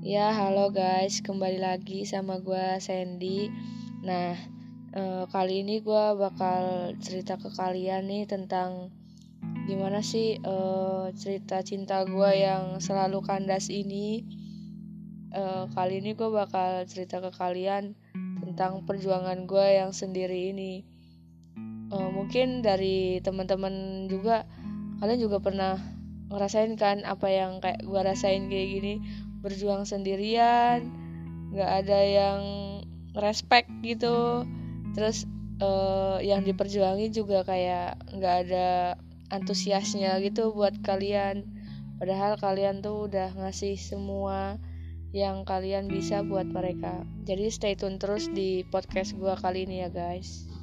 Ya, halo guys, kembali lagi sama gue Sandy. Nah, eh, kali ini gue bakal cerita ke kalian nih tentang gimana sih eh, cerita cinta gue yang selalu kandas ini. Eh, kali ini gue bakal cerita ke kalian tentang perjuangan gue yang sendiri ini. Eh, mungkin dari teman-teman juga kalian juga pernah ngerasain kan apa yang kayak gue rasain kayak gini berjuang sendirian nggak ada yang respect gitu. Terus uh, yang diperjuangi juga kayak nggak ada antusiasnya gitu buat kalian. Padahal kalian tuh udah ngasih semua yang kalian bisa buat mereka. Jadi stay tune terus di podcast gua kali ini ya guys